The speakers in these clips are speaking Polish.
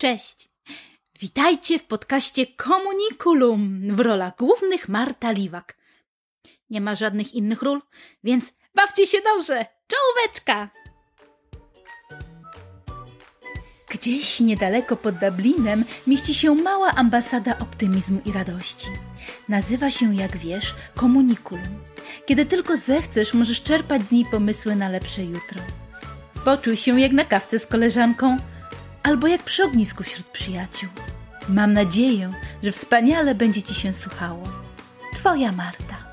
Cześć! Witajcie w podcaście Komunikulum w rolach głównych Marta Liwak. Nie ma żadnych innych ról, więc bawcie się dobrze! Czołóweczka! Gdzieś niedaleko pod Dublinem mieści się mała ambasada optymizmu i radości. Nazywa się, jak wiesz, Komunikulum. Kiedy tylko zechcesz, możesz czerpać z niej pomysły na lepsze jutro. Poczuj się jak na kawce z koleżanką albo jak przy ognisku wśród przyjaciół. Mam nadzieję, że wspaniale będzie Ci się słuchało. Twoja Marta.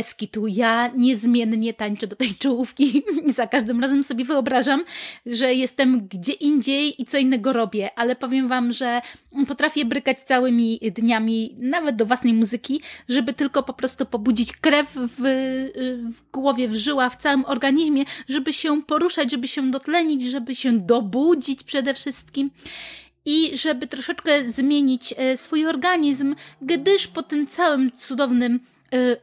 Bez. Ja niezmiennie tańczę do tej czołówki. I za każdym razem sobie wyobrażam, że jestem gdzie indziej i co innego robię, ale powiem Wam, że potrafię brykać całymi dniami, nawet do własnej muzyki, żeby tylko po prostu pobudzić krew w, w głowie, w żyła, w całym organizmie, żeby się poruszać, żeby się dotlenić, żeby się dobudzić przede wszystkim. I żeby troszeczkę zmienić e, swój organizm, gdyż po tym całym cudownym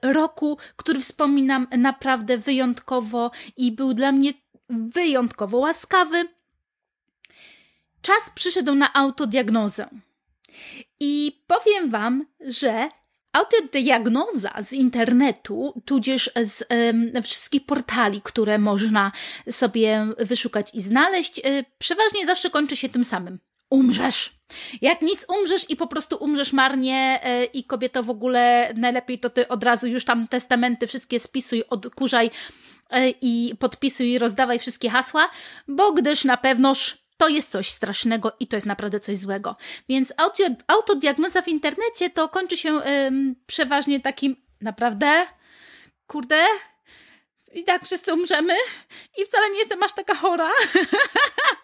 roku, który wspominam naprawdę wyjątkowo i był dla mnie wyjątkowo łaskawy. Czas przyszedł na autodiagnozę. I powiem Wam, że autodiagnoza z internetu, tudzież z um, wszystkich portali, które można sobie wyszukać i znaleźć, y, przeważnie zawsze kończy się tym samym umrzesz. Jak nic umrzesz i po prostu umrzesz marnie e, i kobieto w ogóle najlepiej to ty od razu już tam testamenty wszystkie spisuj, odkurzaj e, i podpisuj i rozdawaj wszystkie hasła, bo gdyż na pewnoż to jest coś strasznego i to jest naprawdę coś złego. Więc auto, autodiagnoza w internecie to kończy się ym, przeważnie takim naprawdę, kurde, i tak wszyscy umrzemy i wcale nie jestem aż taka chora.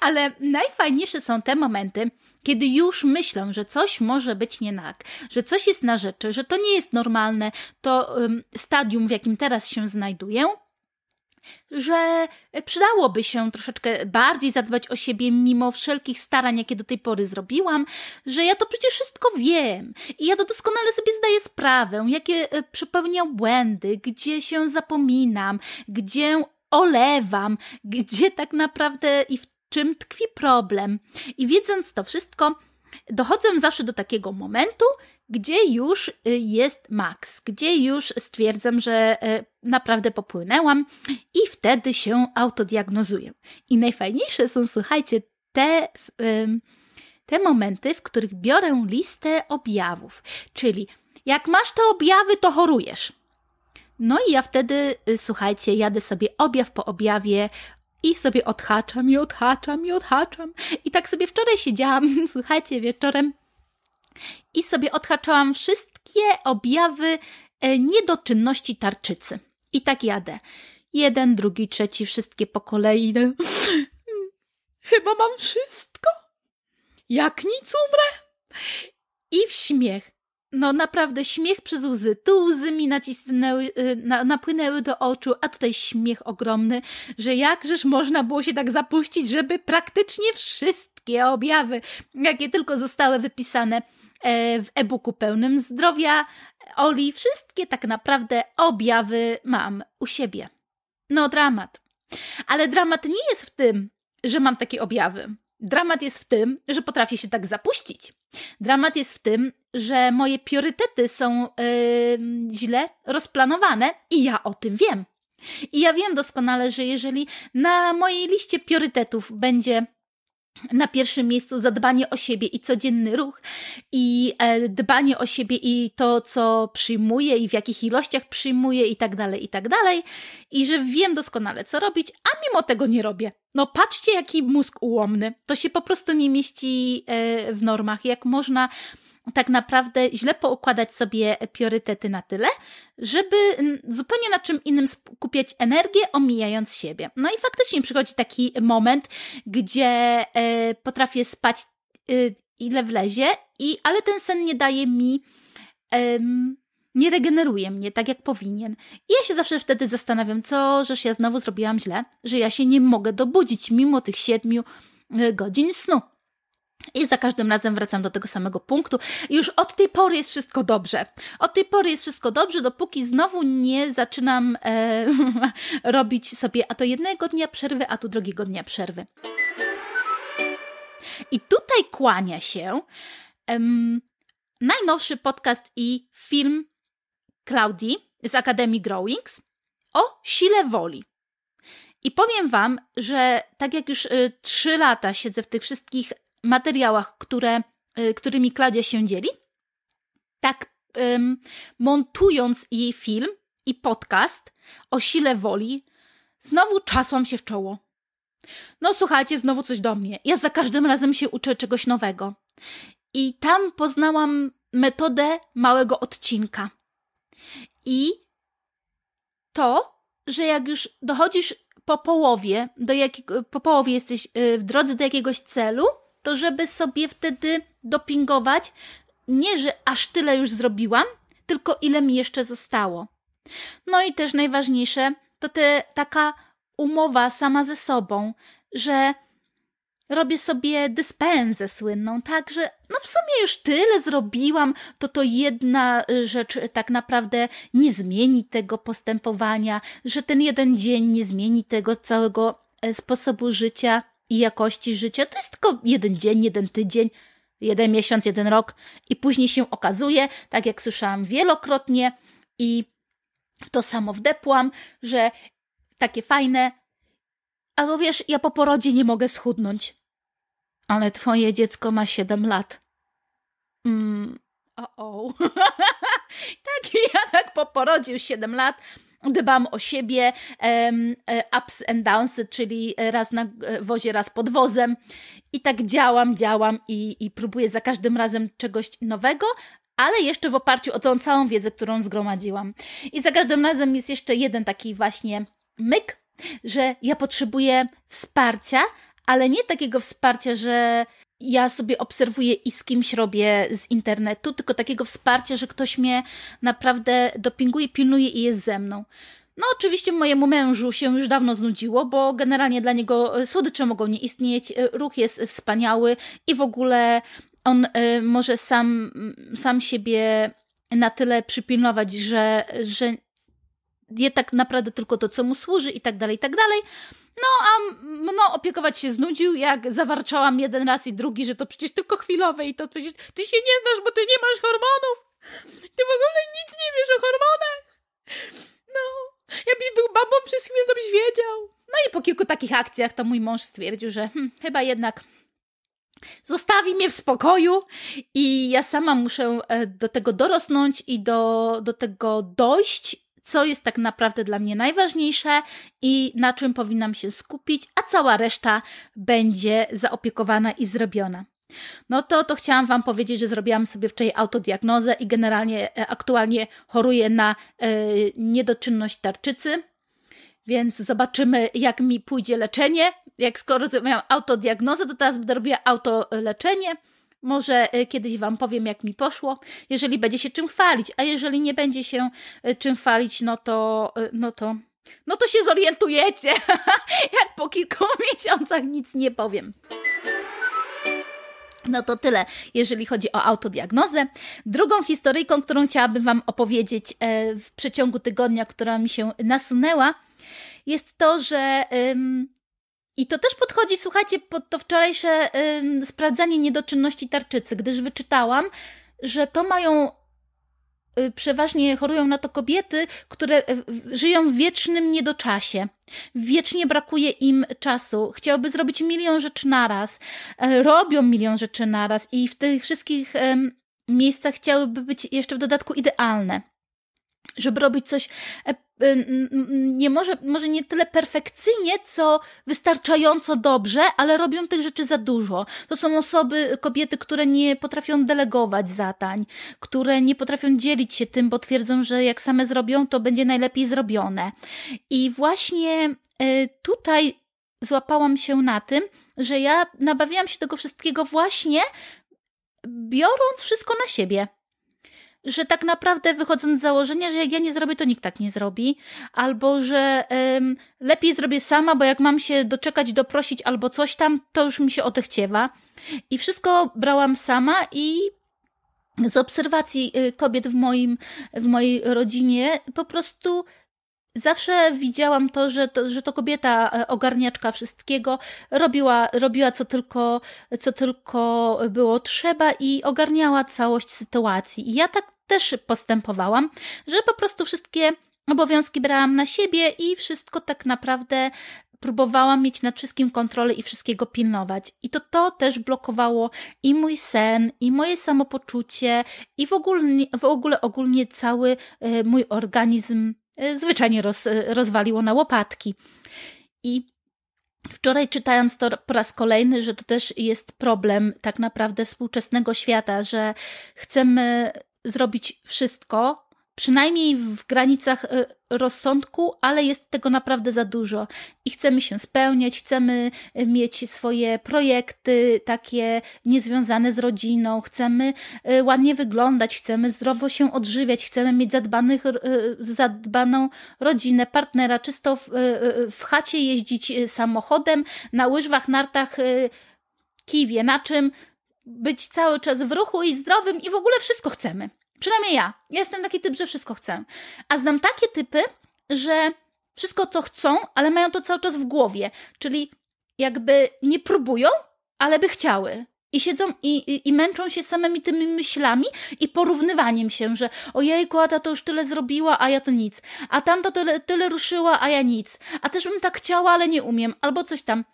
Ale najfajniejsze są te momenty, kiedy już myślę, że coś może być nie tak, że coś jest na rzeczy, że to nie jest normalne, to um, stadium, w jakim teraz się znajduję, że przydałoby się troszeczkę bardziej zadbać o siebie mimo wszelkich starań, jakie do tej pory zrobiłam, że ja to przecież wszystko wiem i ja to doskonale sobie zdaję sprawę, jakie e, przypełniam błędy, gdzie się zapominam, gdzie olewam, gdzie tak naprawdę i w czym tkwi problem. I wiedząc to wszystko, dochodzę zawsze do takiego momentu, gdzie już y, jest maks, gdzie już stwierdzam, że y, naprawdę popłynęłam i wtedy się autodiagnozuję. I najfajniejsze są, słuchajcie, te, te momenty, w których biorę listę objawów, czyli jak masz te objawy, to chorujesz. No i ja wtedy, y, słuchajcie, jadę sobie objaw po objawie, i sobie odhaczam i odhaczam i odhaczam. I tak sobie wczoraj siedziałam, słuchajcie, wieczorem i sobie odhaczałam wszystkie objawy e, niedoczynności tarczycy. I tak jadę. Jeden, drugi, trzeci, wszystkie po kolei. Chyba mam wszystko. Jak nic umrę. I w śmiech. No naprawdę śmiech przez łzy. Tu łzy mi nacisnęły, y, na, napłynęły do oczu, a tutaj śmiech ogromny, że jakżeż można było się tak zapuścić, żeby praktycznie wszystkie objawy, jakie tylko zostały wypisane e, w e-booku pełnym zdrowia, Oli, wszystkie tak naprawdę objawy mam u siebie. No dramat. Ale dramat nie jest w tym, że mam takie objawy. Dramat jest w tym, że potrafię się tak zapuścić. Dramat jest w tym, że moje priorytety są yy, źle rozplanowane i ja o tym wiem. I ja wiem doskonale, że jeżeli na mojej liście priorytetów będzie na pierwszym miejscu zadbanie o siebie i codzienny ruch, i e, dbanie o siebie i to, co przyjmuję, i w jakich ilościach przyjmuję, i tak dalej, i tak dalej, i że wiem doskonale, co robić, a mimo tego nie robię. No, patrzcie, jaki mózg ułomny. To się po prostu nie mieści e, w normach. Jak można tak naprawdę źle poukładać sobie priorytety na tyle, żeby zupełnie na czym innym skupiać energię, omijając siebie. No i faktycznie przychodzi taki moment, gdzie e, potrafię spać e, ile wlezie, i, ale ten sen nie daje mi nie regeneruje mnie tak, jak powinien. I ja się zawsze wtedy zastanawiam, co żeż ja znowu zrobiłam źle, że ja się nie mogę dobudzić mimo tych siedmiu e, godzin snu. I za każdym razem wracam do tego samego punktu. Już od tej pory jest wszystko dobrze. Od tej pory jest wszystko dobrze, dopóki znowu nie zaczynam e, robić sobie a to jednego dnia przerwy, a tu drugiego dnia przerwy. I tutaj kłania się em, najnowszy podcast i film Klaudii z Akademii Growings o sile woli. I powiem Wam, że tak jak już y, trzy lata siedzę w tych wszystkich materiałach, które, y, którymi Klaudia się dzieli, tak montując jej film i podcast o sile woli, znowu czasłam się w czoło. No słuchajcie, znowu coś do mnie. Ja za każdym razem się uczę czegoś nowego. I tam poznałam metodę małego odcinka. I to, że jak już dochodzisz po połowie, do jakiego, po połowie jesteś y, w drodze do jakiegoś celu, to żeby sobie wtedy dopingować, nie, że aż tyle już zrobiłam, tylko ile mi jeszcze zostało. No i też najważniejsze, to te, taka umowa sama ze sobą, że robię sobie dyspensę słynną, tak, że no w sumie już tyle zrobiłam, to to jedna rzecz tak naprawdę nie zmieni tego postępowania, że ten jeden dzień nie zmieni tego całego e, sposobu życia i jakości życia. To jest tylko jeden dzień, jeden tydzień, jeden miesiąc, jeden rok i później się okazuje, tak jak słyszałam wielokrotnie i w to samo wdepłam, że takie fajne, ale wiesz, ja po porodzie nie mogę schudnąć. Ale twoje dziecko ma 7 lat. Mm, o, o. tak, ja tak po porodzie już 7 lat dbam o siebie, um, ups and downs, czyli raz na wozie, raz pod wozem. I tak działam, działam i, i próbuję za każdym razem czegoś nowego, ale jeszcze w oparciu o tą całą wiedzę, którą zgromadziłam. I za każdym razem jest jeszcze jeden taki właśnie myk, że ja potrzebuję wsparcia, ale nie takiego wsparcia, że ja sobie obserwuję i z kimś robię z internetu, tylko takiego wsparcia, że ktoś mnie naprawdę dopinguje, pilnuje i jest ze mną. No, oczywiście mojemu mężu się już dawno znudziło, bo generalnie dla niego e, słodycze mogą nie istnieć, e, ruch jest wspaniały i w ogóle on y, może sam, sam siebie na tyle przypilnować, że, że je tak naprawdę tylko to, co mu służy i tak dalej, i tak dalej. No, a no, opiekować się znudził, jak zawarczałam jeden raz i drugi, że to przecież tylko chwilowe i to przecież ty się nie znasz, bo ty nie masz hormonów. Ty w ogóle nic nie wiesz o hormonach. No, jakbyś był babą przez chwilę, to byś wiedział. No i po kilku takich akcjach to mój mąż stwierdził, że hm, chyba jednak zostawi mnie w spokoju i ja sama muszę e, do tego dorosnąć i do, do tego dojść co jest tak naprawdę dla mnie najważniejsze i na czym powinnam się skupić, a cała reszta będzie zaopiekowana i zrobiona. No to, to chciałam Wam powiedzieć, że zrobiłam sobie wczoraj autodiagnozę i generalnie e, aktualnie choruję na e, niedoczynność tarczycy, więc zobaczymy, jak mi pójdzie leczenie. Jak skoro miałam autodiagnozę, to teraz będę robiła autoleczenie. Może e, kiedyś Wam powiem, jak mi poszło, jeżeli będzie się czym chwalić, a jeżeli nie będzie się e, czym chwalić, no to, e, no to, no to się zorientujecie, jak po kilku miesiącach nic nie powiem. No to tyle, jeżeli chodzi o autodiagnozę. Drugą historyjką, którą chciałabym Wam opowiedzieć w przeciągu tygodnia, która mi się nasunęła, jest to, że i to też podchodzi, słuchajcie, pod to wczorajsze yy, sprawdzanie niedoczynności tarczycy, gdyż wyczytałam, że to mają yy, przeważnie chorują na to kobiety, które żyją w wiecznym niedoczasie. Wiecznie brakuje im czasu. Chciałyby zrobić milion rzeczy naraz. Y, robią milion rzeczy naraz i w tych wszystkich miejscach chciałyby być jeszcze w dodatku idealne żeby robić coś e, nie może, może nie tyle perfekcyjnie, co wystarczająco dobrze, ale robią tych rzeczy za dużo. To są osoby, kobiety, które nie potrafią delegować zadań, które nie potrafią dzielić się tym, bo twierdzą, że jak same zrobią, to będzie najlepiej zrobione. I właśnie e, tutaj złapałam się na tym, że ja nabawiłam się tego wszystkiego właśnie biorąc wszystko na siebie że tak naprawdę wychodząc z założenia, że jak ja nie zrobię, to nikt tak nie zrobi, albo że um, lepiej zrobię sama, bo jak mam się doczekać, doprosić albo coś tam, to już mi się odechciewa. I wszystko brałam sama i z obserwacji y, kobiet w, moim, w mojej rodzinie po prostu Zawsze widziałam to że, to, że to kobieta e, ogarniaczka wszystkiego, robiła, robiła co, tylko, co tylko było trzeba i ogarniała całość sytuacji. I ja tak też postępowałam, że po prostu wszystkie obowiązki brałam na siebie i wszystko tak naprawdę próbowałam mieć nad wszystkim kontrolę i wszystkiego pilnować. I to to też blokowało i mój sen, i moje samopoczucie, i w ogóle, w ogóle ogólnie cały e, mój organizm zwyczajnie roz, e, rozwaliło na łopatki. I Wczoraj czytając to po raz kolejny, że to też jest problem tak naprawdę współczesnego świata, że chcemy zrobić wszystko, przynajmniej w granicach y, rozsądku, ale jest tego naprawdę za dużo i chcemy się spełniać, chcemy y, mieć swoje projekty takie niezwiązane z rodziną, chcemy y, ładnie wyglądać, chcemy zdrowo się odżywiać, chcemy mieć zadbanych, zadbaną rodzinę, partnera, czysto w, w chacie jeździć samochodem, na łyżwach, nartach, kiwie, na czym być cały czas w ruchu i zdrowym i w ogóle wszystko chcemy. Przynajmniej ja. Ja jestem taki typ, że wszystko chcę. A znam takie typy, że wszystko to chcą, ale mają to cały czas w głowie. Czyli jakby nie próbują, ale by chciały. I siedzą i, i, i, męczą się samymi tymi myślami i porównywaniem się, że ojejku, a ta to już tyle zrobiła, a ja to nic. A tamta tyle, tyle ruszyła, a ja nic. A też bym tak chciała, ale nie umiem. Albo coś tam.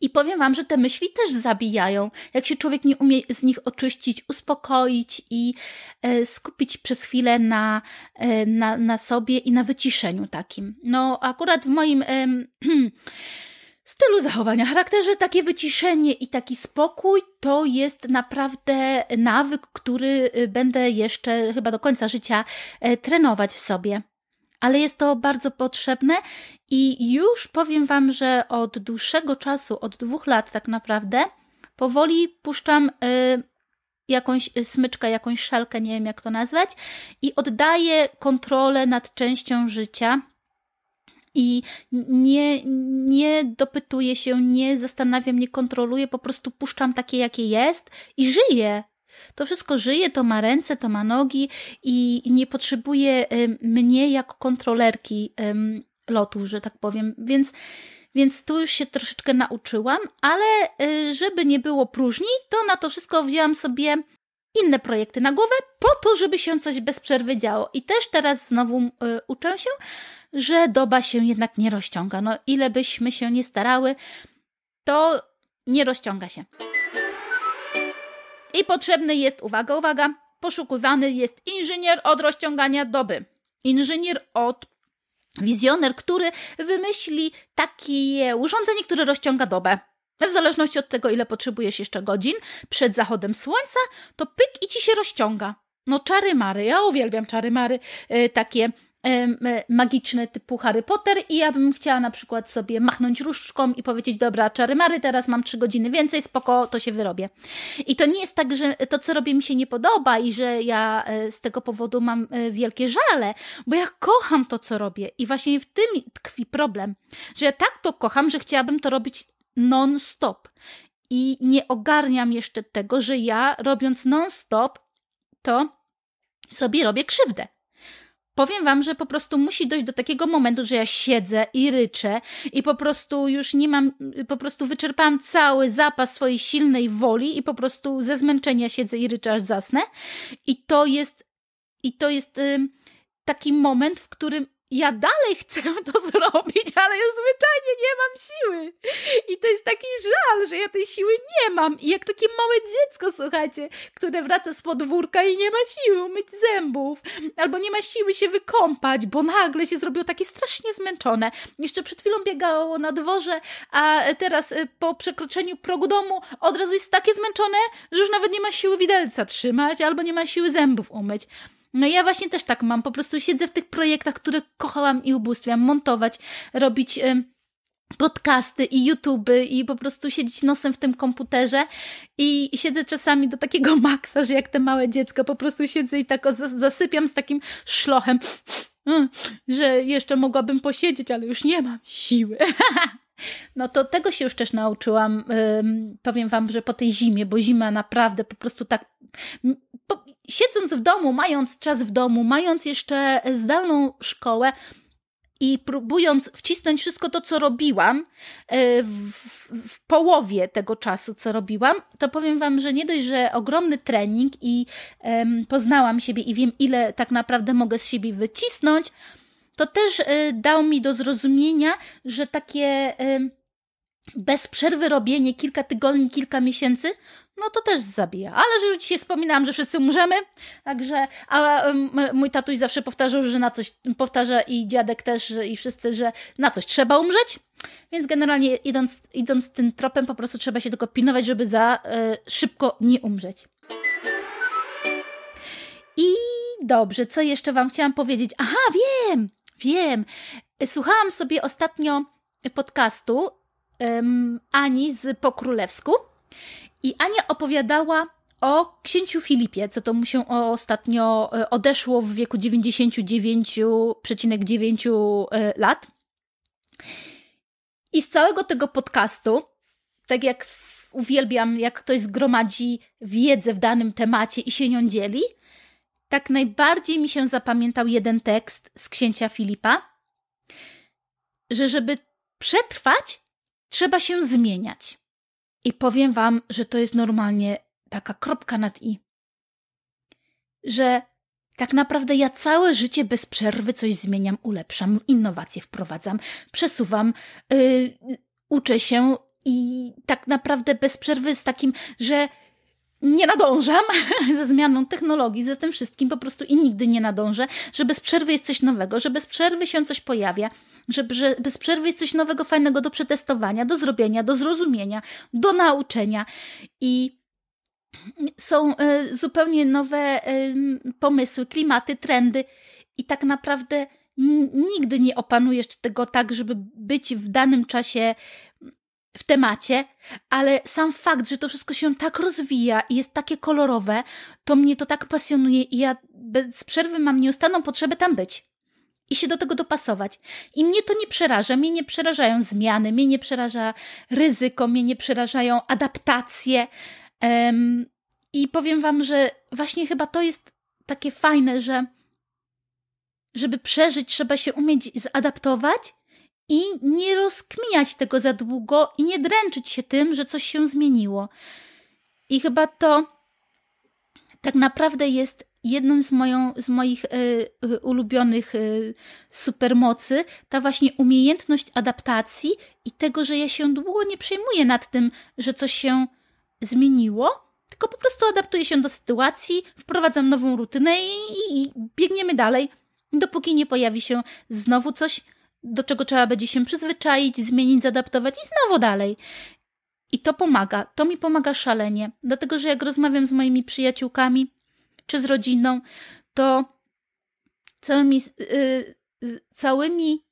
I powiem Wam, że te myśli też zabijają, jak się człowiek nie umie z nich oczyścić, uspokoić i e, skupić przez chwilę na, e, na, na sobie i na wyciszeniu takim. No, akurat w moim e, stylu zachowania, charakterze, takie wyciszenie i taki spokój to jest naprawdę nawyk, który y, będę jeszcze chyba do końca życia e, trenować w sobie ale jest to bardzo potrzebne i już powiem Wam, że od dłuższego czasu, od dwóch lat tak naprawdę, powoli puszczam y, jakąś smyczkę, jakąś szelkę, nie wiem jak to nazwać, i oddaję kontrolę nad częścią życia. I nie, nie dopytuję się, nie zastanawiam, nie kontroluję, po prostu puszczam takie, jakie jest i żyję. To wszystko żyje, to ma ręce, to ma nogi i nie potrzebuje mnie jako kontrolerki lotów, że tak powiem. Więc, więc tu już się troszeczkę nauczyłam, ale y, żeby nie było próżni, to na to wszystko wzięłam sobie inne projekty na głowę, po to, żeby się coś bez przerwy działo. I też teraz znowu y, uczę się, że doba się jednak nie rozciąga. No, ile byśmy się nie starały, to nie rozciąga się. I potrzebny jest, uwaga, uwaga, poszukiwany jest inżynier od rozciągania doby. Inżynier od wizjoner, który wymyśli takie urządzenie, które rozciąga dobę. W zależności od tego, ile potrzebujesz jeszcze godzin przed zachodem słońca, to pyk i ci się rozciąga. No czary mary, ja uwielbiam czary mary, yy, takie magiczne typu Harry Potter i ja bym chciała na przykład sobie machnąć różdżką i powiedzieć, dobra, czary mary, teraz mam trzy godziny więcej, spoko, to się wyrobię. I to nie jest tak, że to, co robię, mi się nie podoba i że ja e, z tego powodu mam e, wielkie żale, bo ja kocham to, co robię i właśnie w tym tkwi problem, że ja tak to kocham, że chciałabym to robić non-stop. I nie ogarniam jeszcze tego, że ja robiąc non-stop, to sobie robię krzywdę powiem wam, że po prostu musi dojść do takiego momentu, że ja siedzę i ryczę i po prostu już nie mam, po prostu wyczerpałam cały zapas swojej silnej woli i po prostu ze zmęczenia siedzę i ryczę aż zasnę. I to jest, i to jest y, taki moment, w którym ja dalej chcę to zrobić, ale już zwyczajnie nie mam siły. I to jest taki żal, że ja tej siły nie mam. I jak takie małe dziecko, słuchajcie, które wraca z podwórka i nie ma siły umyć zębów, albo nie ma siły się wykąpać, bo nagle się zrobiło takie strasznie zmęczone. Jeszcze przed chwilą biegało na dworze, a teraz y, po przekroczeniu progu domu od razu jest takie zmęczone, że już nawet nie ma siły widelca trzymać, albo nie ma siły zębów umyć. No ja właśnie też tak mam, po prostu siedzę w tych projektach, które kochałam i ubóstwiam, montować, robić... podcasty i YouTube i po prostu siedzieć nosem w tym komputerze i siedzę czasami do takiego maksa, że jak te małe dziecko po prostu siedzę i tak zasypiam z takim szlochem, że jeszcze mogłabym posiedzieć, ale już nie mam siły. No to tego się już też nauczyłam. Powiem wam, że po tej zimie, bo zima naprawdę po prostu tak. Siedząc w domu, mając czas w domu, mając jeszcze zdalną szkołę, i próbując wcisnąć wszystko to, co robiłam e, w, w, połowie tego czasu, co robiłam, to powiem Wam, że nie dość, że ogromny trening i poznałam siebie i wiem, ile tak naprawdę mogę z siebie wycisnąć, to też y, dał mi do zrozumienia, że takie y, bez przerwy robienie kilka tygodni, kilka miesięcy, no to też zabija. Ale że już dzisiaj wspominałam, że wszyscy umrzemy, także, a mój tatuś zawsze powtarzał, że na coś, powtarza i dziadek też, i wszyscy, że na coś trzeba umrzeć, więc generalnie idąc, idąc tym tropem po prostu trzeba się tylko pilnować, żeby za y, szybko nie umrzeć. I dobrze, co jeszcze Wam chciałam powiedzieć? Aha, wiem! Wiem. Słuchałam sobie ostatnio podcastu Ani z Po Królewsku i Ania opowiadała o księciu Filipie, co to mu się ostatnio e, odeszło w wieku 99,9 e, lat. I z całego tego podcastu, tak jak uwielbiam, jak ktoś zgromadzi wiedzę w danym temacie i się nią dzieli, tak najbardziej mi się zapamiętał jeden tekst z księcia Filipa, że żeby przetrwać, trzeba się zmieniać. I powiem wam, że to jest normalnie taka kropka nad i. Że tak naprawdę ja całe życie bez przerwy coś zmieniam, ulepszam, innowacje wprowadzam, przesuwam, yy, uczę się i tak naprawdę bez przerwy z takim, że nie nadążam ze zmianą technologii, ze tym wszystkim po prostu i nigdy nie nadążę, że bez przerwy jest coś nowego, że bez przerwy się coś pojawia, że, że bez przerwy jest coś nowego, fajnego do przetestowania, do zrobienia, do zrozumienia, do nauczenia. I są y, zupełnie nowe y, pomysły, klimaty, trendy i tak naprawdę nigdy nie opanujesz tego tak, żeby być w danym czasie w temacie, ale sam fakt, że to wszystko się tak rozwija i jest takie kolorowe, to mnie to tak pasjonuje i ja bez przerwy mam nieustanną potrzebę tam być i się do tego dopasować. I mnie to nie przeraża, mnie nie przerażają zmiany, mnie nie przeraża ryzyko, mnie nie przerażają adaptacje. Um, I powiem Wam, że właśnie chyba to jest takie fajne, że żeby przeżyć, trzeba się umieć zaadaptować i nie rozkminiać tego za długo i nie dręczyć się tym, że coś się zmieniło. I chyba to tak naprawdę jest jedną z, moją, z moich y, y, ulubionych y, supermocy, ta właśnie umiejętność adaptacji i tego, że ja się długo nie przejmuję nad tym, że coś się zmieniło, tylko po prostu adaptuję się do sytuacji, wprowadzam nową rutynę i, i, i biegniemy dalej, dopóki nie pojawi się znowu coś do czego trzeba będzie się przyzwyczaić, zmienić, zadaptować i znowu dalej. I to pomaga. To mi pomaga szalenie. Dlatego, że jak rozmawiam z moimi przyjaciółkami czy z rodziną, to całymi, yy, całymi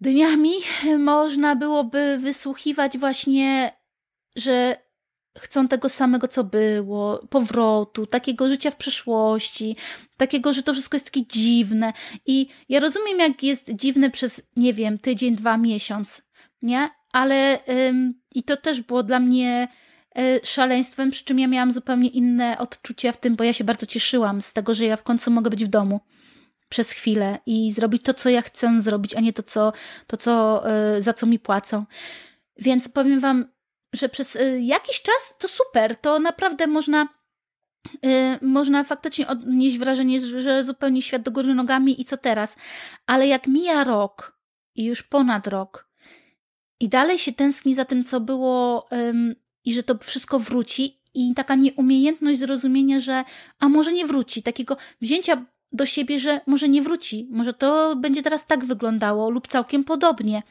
dniami można byłoby wysłuchiwać właśnie, że chcą tego samego, co było, powrotu, takiego życia w przeszłości, takiego, że to wszystko jest takie dziwne. I ja rozumiem, jak jest dziwne przez, nie wiem, tydzień, dwa, miesiąc, nie? Ale ym, i to też było dla mnie y, szaleństwem, przy czym ja miałam zupełnie inne odczucia w tym, bo ja się bardzo cieszyłam z tego, że ja w końcu mogę być w domu przez chwilę i zrobić to, co ja chcę zrobić, a nie to, co, to, co, y, za co mi płacą. Więc powiem Wam, że przez y, jakiś czas to super, to naprawdę można y, można faktycznie odnieść wrażenie, że zupełnie świat do góry nogami i co teraz. Ale jak mija rok i już ponad rok i dalej się tęskni za tym, co było i że to wszystko wróci i taka nieumiejętność zrozumienia, że a może nie wróci, takiego wzięcia do siebie, że może nie wróci, może to będzie teraz tak wyglądało lub całkiem podobnie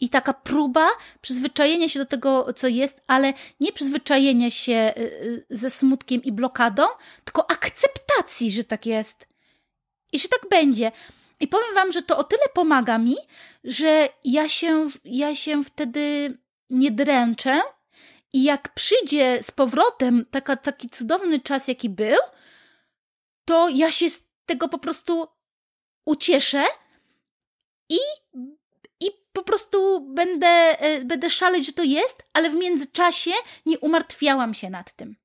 i taka próba przyzwyczajenia się do tego, co jest, ale nie przyzwyczajenia się y, y, ze smutkiem i blokadą, tylko akceptacji, że tak jest. I że tak będzie. I powiem Wam, że to o tyle pomaga mi, że ja się, ja się wtedy nie dręczę i jak przyjdzie z powrotem taka, taki cudowny czas, jaki był, to ja się tego po prostu ucieszę i, i po prostu będę, e, będę szaleć, że to jest, ale w międzyczasie nie umartwiałam się nad tym.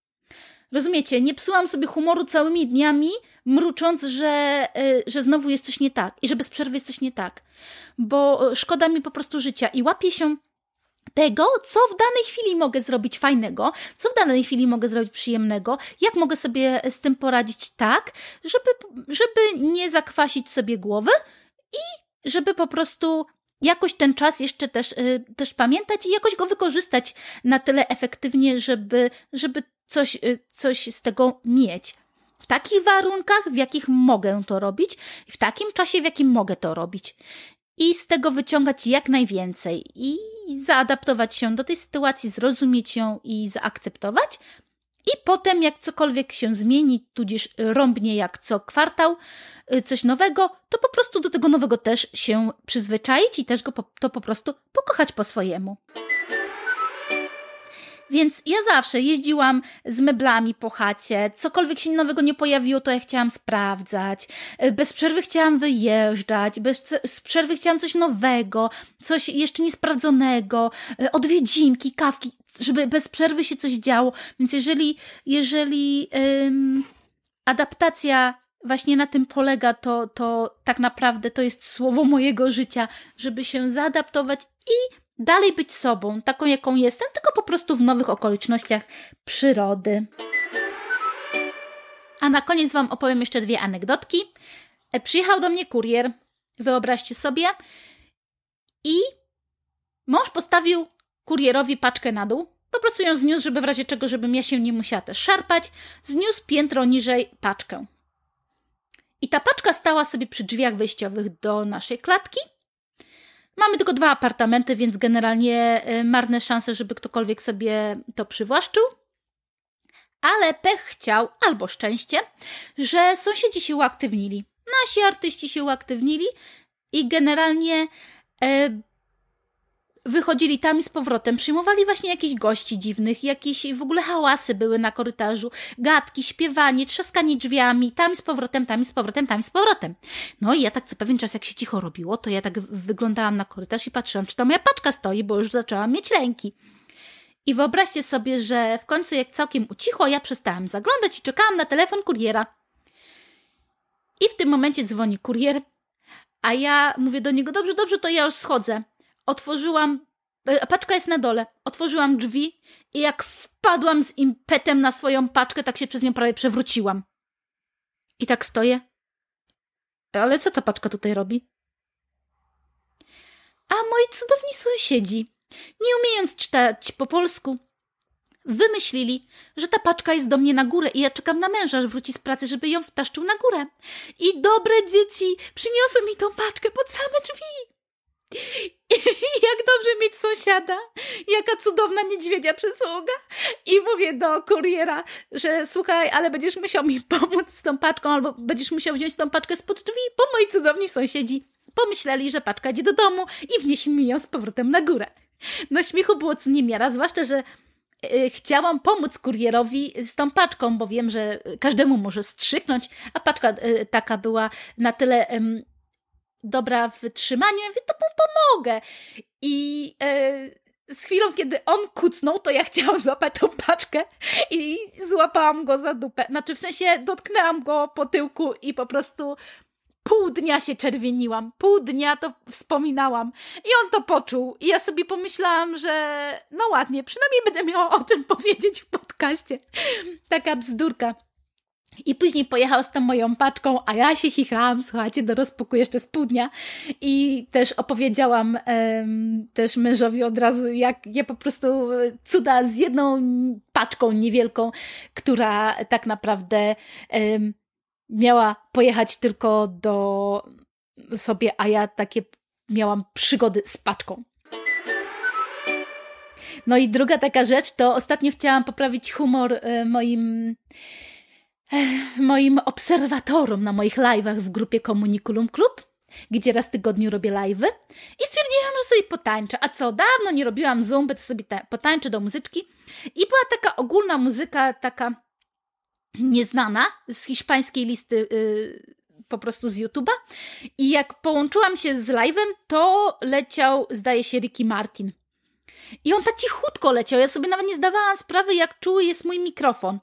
Rozumiecie? Nie psułam sobie humoru całymi dniami, mrucząc, że, e, że znowu jest coś nie tak i że bez przerwy jest coś nie tak, bo szkoda mi po prostu życia i łapię się tego, co w danej chwili mogę zrobić fajnego, co w danej chwili mogę zrobić przyjemnego, jak mogę sobie z tym poradzić tak, żeby, żeby nie zakwasić sobie głowy i żeby po prostu jakoś ten czas jeszcze też, y, też pamiętać i jakoś go wykorzystać na tyle efektywnie, żeby, żeby coś, y, coś z tego mieć. W takich warunkach, w jakich mogę to robić, w takim czasie, w jakim mogę to robić i z tego wyciągać jak najwięcej i zaadaptować się do tej sytuacji, zrozumieć ją i zaakceptować. I potem, jak cokolwiek się zmieni, tudzież rąbnie jak co kwartał, y, coś nowego, to po prostu do tego nowego też się przyzwyczaić i też go po, to po prostu pokochać po swojemu. Więc ja zawsze jeździłam z meblami po chacie, cokolwiek się nowego nie pojawiło, to ja chciałam sprawdzać. E, bez przerwy chciałam wyjeżdżać, bez przerwy chciałam coś nowego, coś jeszcze niesprawdzonego, e, odwiedzinki, kawki, żeby bez przerwy się coś działo. Więc jeżeli, jeżeli ym, adaptacja właśnie na tym polega, to, to tak naprawdę to jest słowo mojego życia, żeby się zaadaptować i dalej być sobą, taką jaką jestem, tylko po prostu w nowych okolicznościach przyrody. A na koniec Wam opowiem jeszcze dwie anegdotki. E, przyjechał do mnie kurier, wyobraźcie sobie, i mąż postawił kurierowi paczkę na dół. Po prostu ją zniósł, żeby w razie czego, żebym ja się nie musiała też szarpać, zniósł piętro niżej paczkę. I ta paczka stała sobie przy drzwiach wejściowych do naszej klatki – Mamy tylko dwa apartamenty, więc generalnie y, marne szanse, żeby ktokolwiek sobie to przywłaszczył. Ale pech chciał, albo szczęście, że sąsiedzi się uaktywnili. Nasi artyści się uaktywnili i generalnie e, wychodzili tam i z powrotem, przyjmowali właśnie jakichś gości dziwnych, jakieś w ogóle hałasy były na korytarzu, gadki, śpiewanie, trzaskanie drzwiami, tam i z powrotem, tam i z powrotem, tam i z powrotem. No i ja tak co pewien czas, jak się cicho robiło, to ja tak wyglądałam na korytarz i patrzyłam, czy ta moja paczka stoi, bo już zaczęłam mieć lęki. I wyobraźcie sobie, że w końcu jak całkiem ucichło, ja przestałam zaglądać i czekałam na telefon kuriera. I w tym momencie dzwoni kurier, a ja mówię do niego, dobrze, dobrze, to ja już schodzę. Otworzyłam, e, paczka jest na dole, otworzyłam drzwi i jak wpadłam z impetem na swoją paczkę, tak się przez nią prawie przewróciłam. I tak stoję. Ale co ta paczka tutaj robi? A moi cudowni sąsiedzi, nie umiejąc czytać po polsku, wymyślili, że ta paczka jest do mnie na górę i ja czekam na męża, aż wróci z pracy, żeby ją wtaszczył na górę. I dobre dzieci przyniosły mi tą paczkę pod same drzwi. Jak dobrze mieć sąsiada, jaka cudowna niedźwiedzia przysługa. I mówię do kuriera, że słuchaj, ale będziesz musiał mi pomóc z tą paczką, albo będziesz musiał wziąć tą paczkę spod drzwi, bo moi cudowni sąsiedzi pomyśleli, że paczka idzie do domu i wnieśli mi ją z powrotem na górę. No śmiechu było co niemiara, zwłaszcza, że y, chciałam pomóc kurierowi z tą paczką, bo wiem, że każdemu może strzyknąć, a paczka y, taka była na tyle dobra w wytrzymaniu, ja mówię, to pomogę. I e, z chwilą, kiedy on kucnął, to ja chciałam złapać tą paczkę i złapałam go za dupę. Znaczy, w sensie dotknęłam go po tyłku i po prostu pół dnia się czerwieniłam, pół dnia to wspominałam i on to poczuł i ja sobie pomyślałam, że no ładnie, przynajmniej będę miała o czym powiedzieć w podcaście. Taka bzdurka. I później pojechał z tą moją paczką, a ja się chichałam, słuchajcie, do rozpuku jeszcze z pół dnia i też opowiedziałam um, też mężowi od razu, jak ja po prostu cuda z jedną paczką niewielką, która tak naprawdę um, miała pojechać tylko do sobie, a ja takie miałam przygody z paczką. No i druga taka rzecz, to ostatnio chciałam poprawić humor e, moim moim obserwatorom na moich live'ach w grupie Komunikulum Club. gdzie raz w tygodniu robię live'y i stwierdziłam, że sobie potańczę. A co, dawno nie robiłam zumby, to sobie potańczę do muzyczki. I była taka ogólna muzyka, taka nieznana z hiszpańskiej listy yy, po prostu z YouTube'a. I jak połączyłam się z live'em, to leciał, zdaje się, Ricky Martin. I on tak cichutko leciał. Ja sobie nawet nie zdawałam sprawy, jak czuły jest mój mikrofon.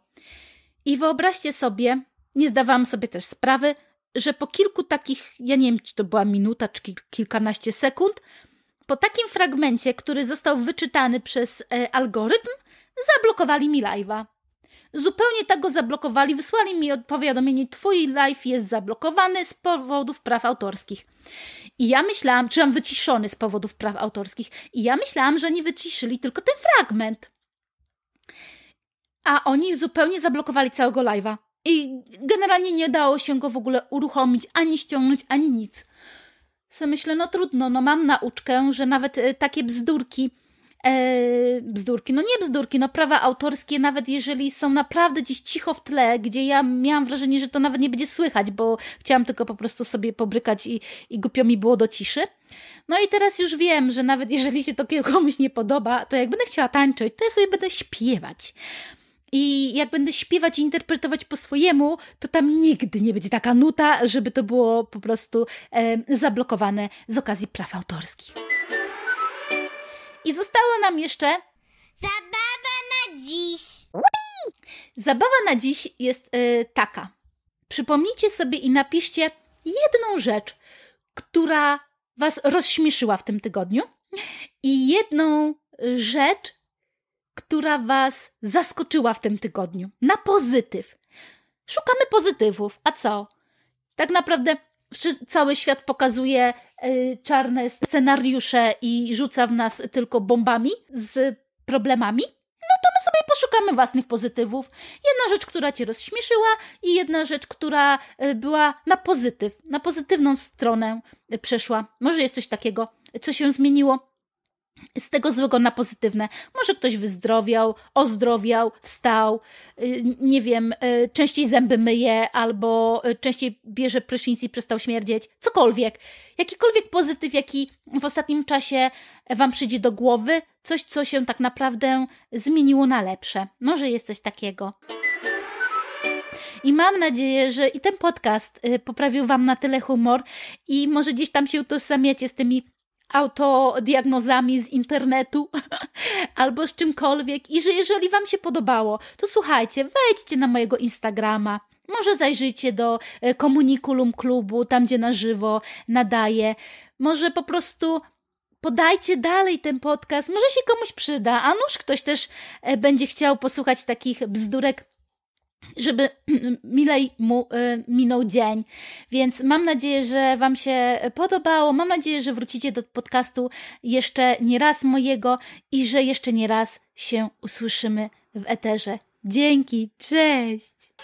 I wyobraźcie sobie, nie zdawałam sobie też sprawy, że po kilku takich, ja nie wiem, czy to była minuta, czy kilkanaście sekund, po takim fragmencie, który został wyczytany przez e, algorytm, zablokowali mi live'a. Zupełnie tak go zablokowali, wysłali mi powiadomienie, twój live jest zablokowany z powodów praw autorskich. I ja myślałam, czy mam wyciszony z powodów praw autorskich. I ja myślałam, że oni wyciszyli tylko ten fragment. A oni zupełnie zablokowali całego live'a. I generalnie nie dało się go w ogóle uruchomić, ani ściągnąć, ani nic. Co myślę, no trudno, no mam nauczkę, że nawet e, takie bzdurki, e, bzdurki, no nie bzdurki, no prawa autorskie, nawet jeżeli są naprawdę gdzieś cicho w tle, gdzie ja miałam wrażenie, że to nawet nie będzie słychać, bo chciałam tylko po prostu sobie pobrykać i, i głupio mi było do ciszy. No i teraz już wiem, że nawet jeżeli się to komuś nie podoba, to jak będę chciała tańczyć, to ja sobie będę śpiewać. I jak będę śpiewać i interpretować po swojemu, to tam nigdy nie będzie taka nuta, żeby to było po prostu e, zablokowane z okazji praw autorskich. I zostało nam jeszcze. Zabawa na dziś. Zabawa na dziś jest e, taka. Przypomnijcie sobie i napiszcie jedną rzecz, która Was rozśmieszyła w tym tygodniu, i jedną rzecz, która Was zaskoczyła w tym tygodniu. Na pozytyw. Szukamy pozytywów. A co? Tak naprawdę cały świat pokazuje y, czarne scenariusze i rzuca w nas tylko bombami z problemami. No to my sobie poszukamy własnych pozytywów. Jedna rzecz, która Cię rozśmieszyła i jedna rzecz, która y, była na pozytyw, na pozytywną stronę y, przeszła. Może jest coś takiego, co się zmieniło z tego złego na pozytywne. Może ktoś wyzdrowiał, ozdrowiał, wstał, y, nie wiem, y, częściej zęby myje albo y, częściej bierze prysznic i przestał śmierdzieć. Cokolwiek. Jakikolwiek pozytyw, jaki w ostatnim czasie Wam przyjdzie do głowy, coś, co się tak naprawdę zmieniło na lepsze. Może jest coś takiego. I mam nadzieję, że i ten podcast poprawił Wam na tyle humor i może gdzieś tam się utożsamiacie z tymi autodiagnozami z internetu albo z czymkolwiek. I że jeżeli Wam się podobało, to słuchajcie, wejdźcie na mojego Instagrama, może zajrzyjcie do Komunikulum e, Klubu, tam gdzie na żywo nadaję, może po prostu podajcie dalej ten podcast, może się komuś przyda, a nuż ktoś też e, będzie chciał posłuchać takich bzdurek żeby milej mu y, minął dzień. Więc mam nadzieję, że Wam się podobało. Mam nadzieję, że wrócicie do podcastu jeszcze nie raz mojego i że jeszcze nie raz się usłyszymy w eterze. Dzięki, cześć!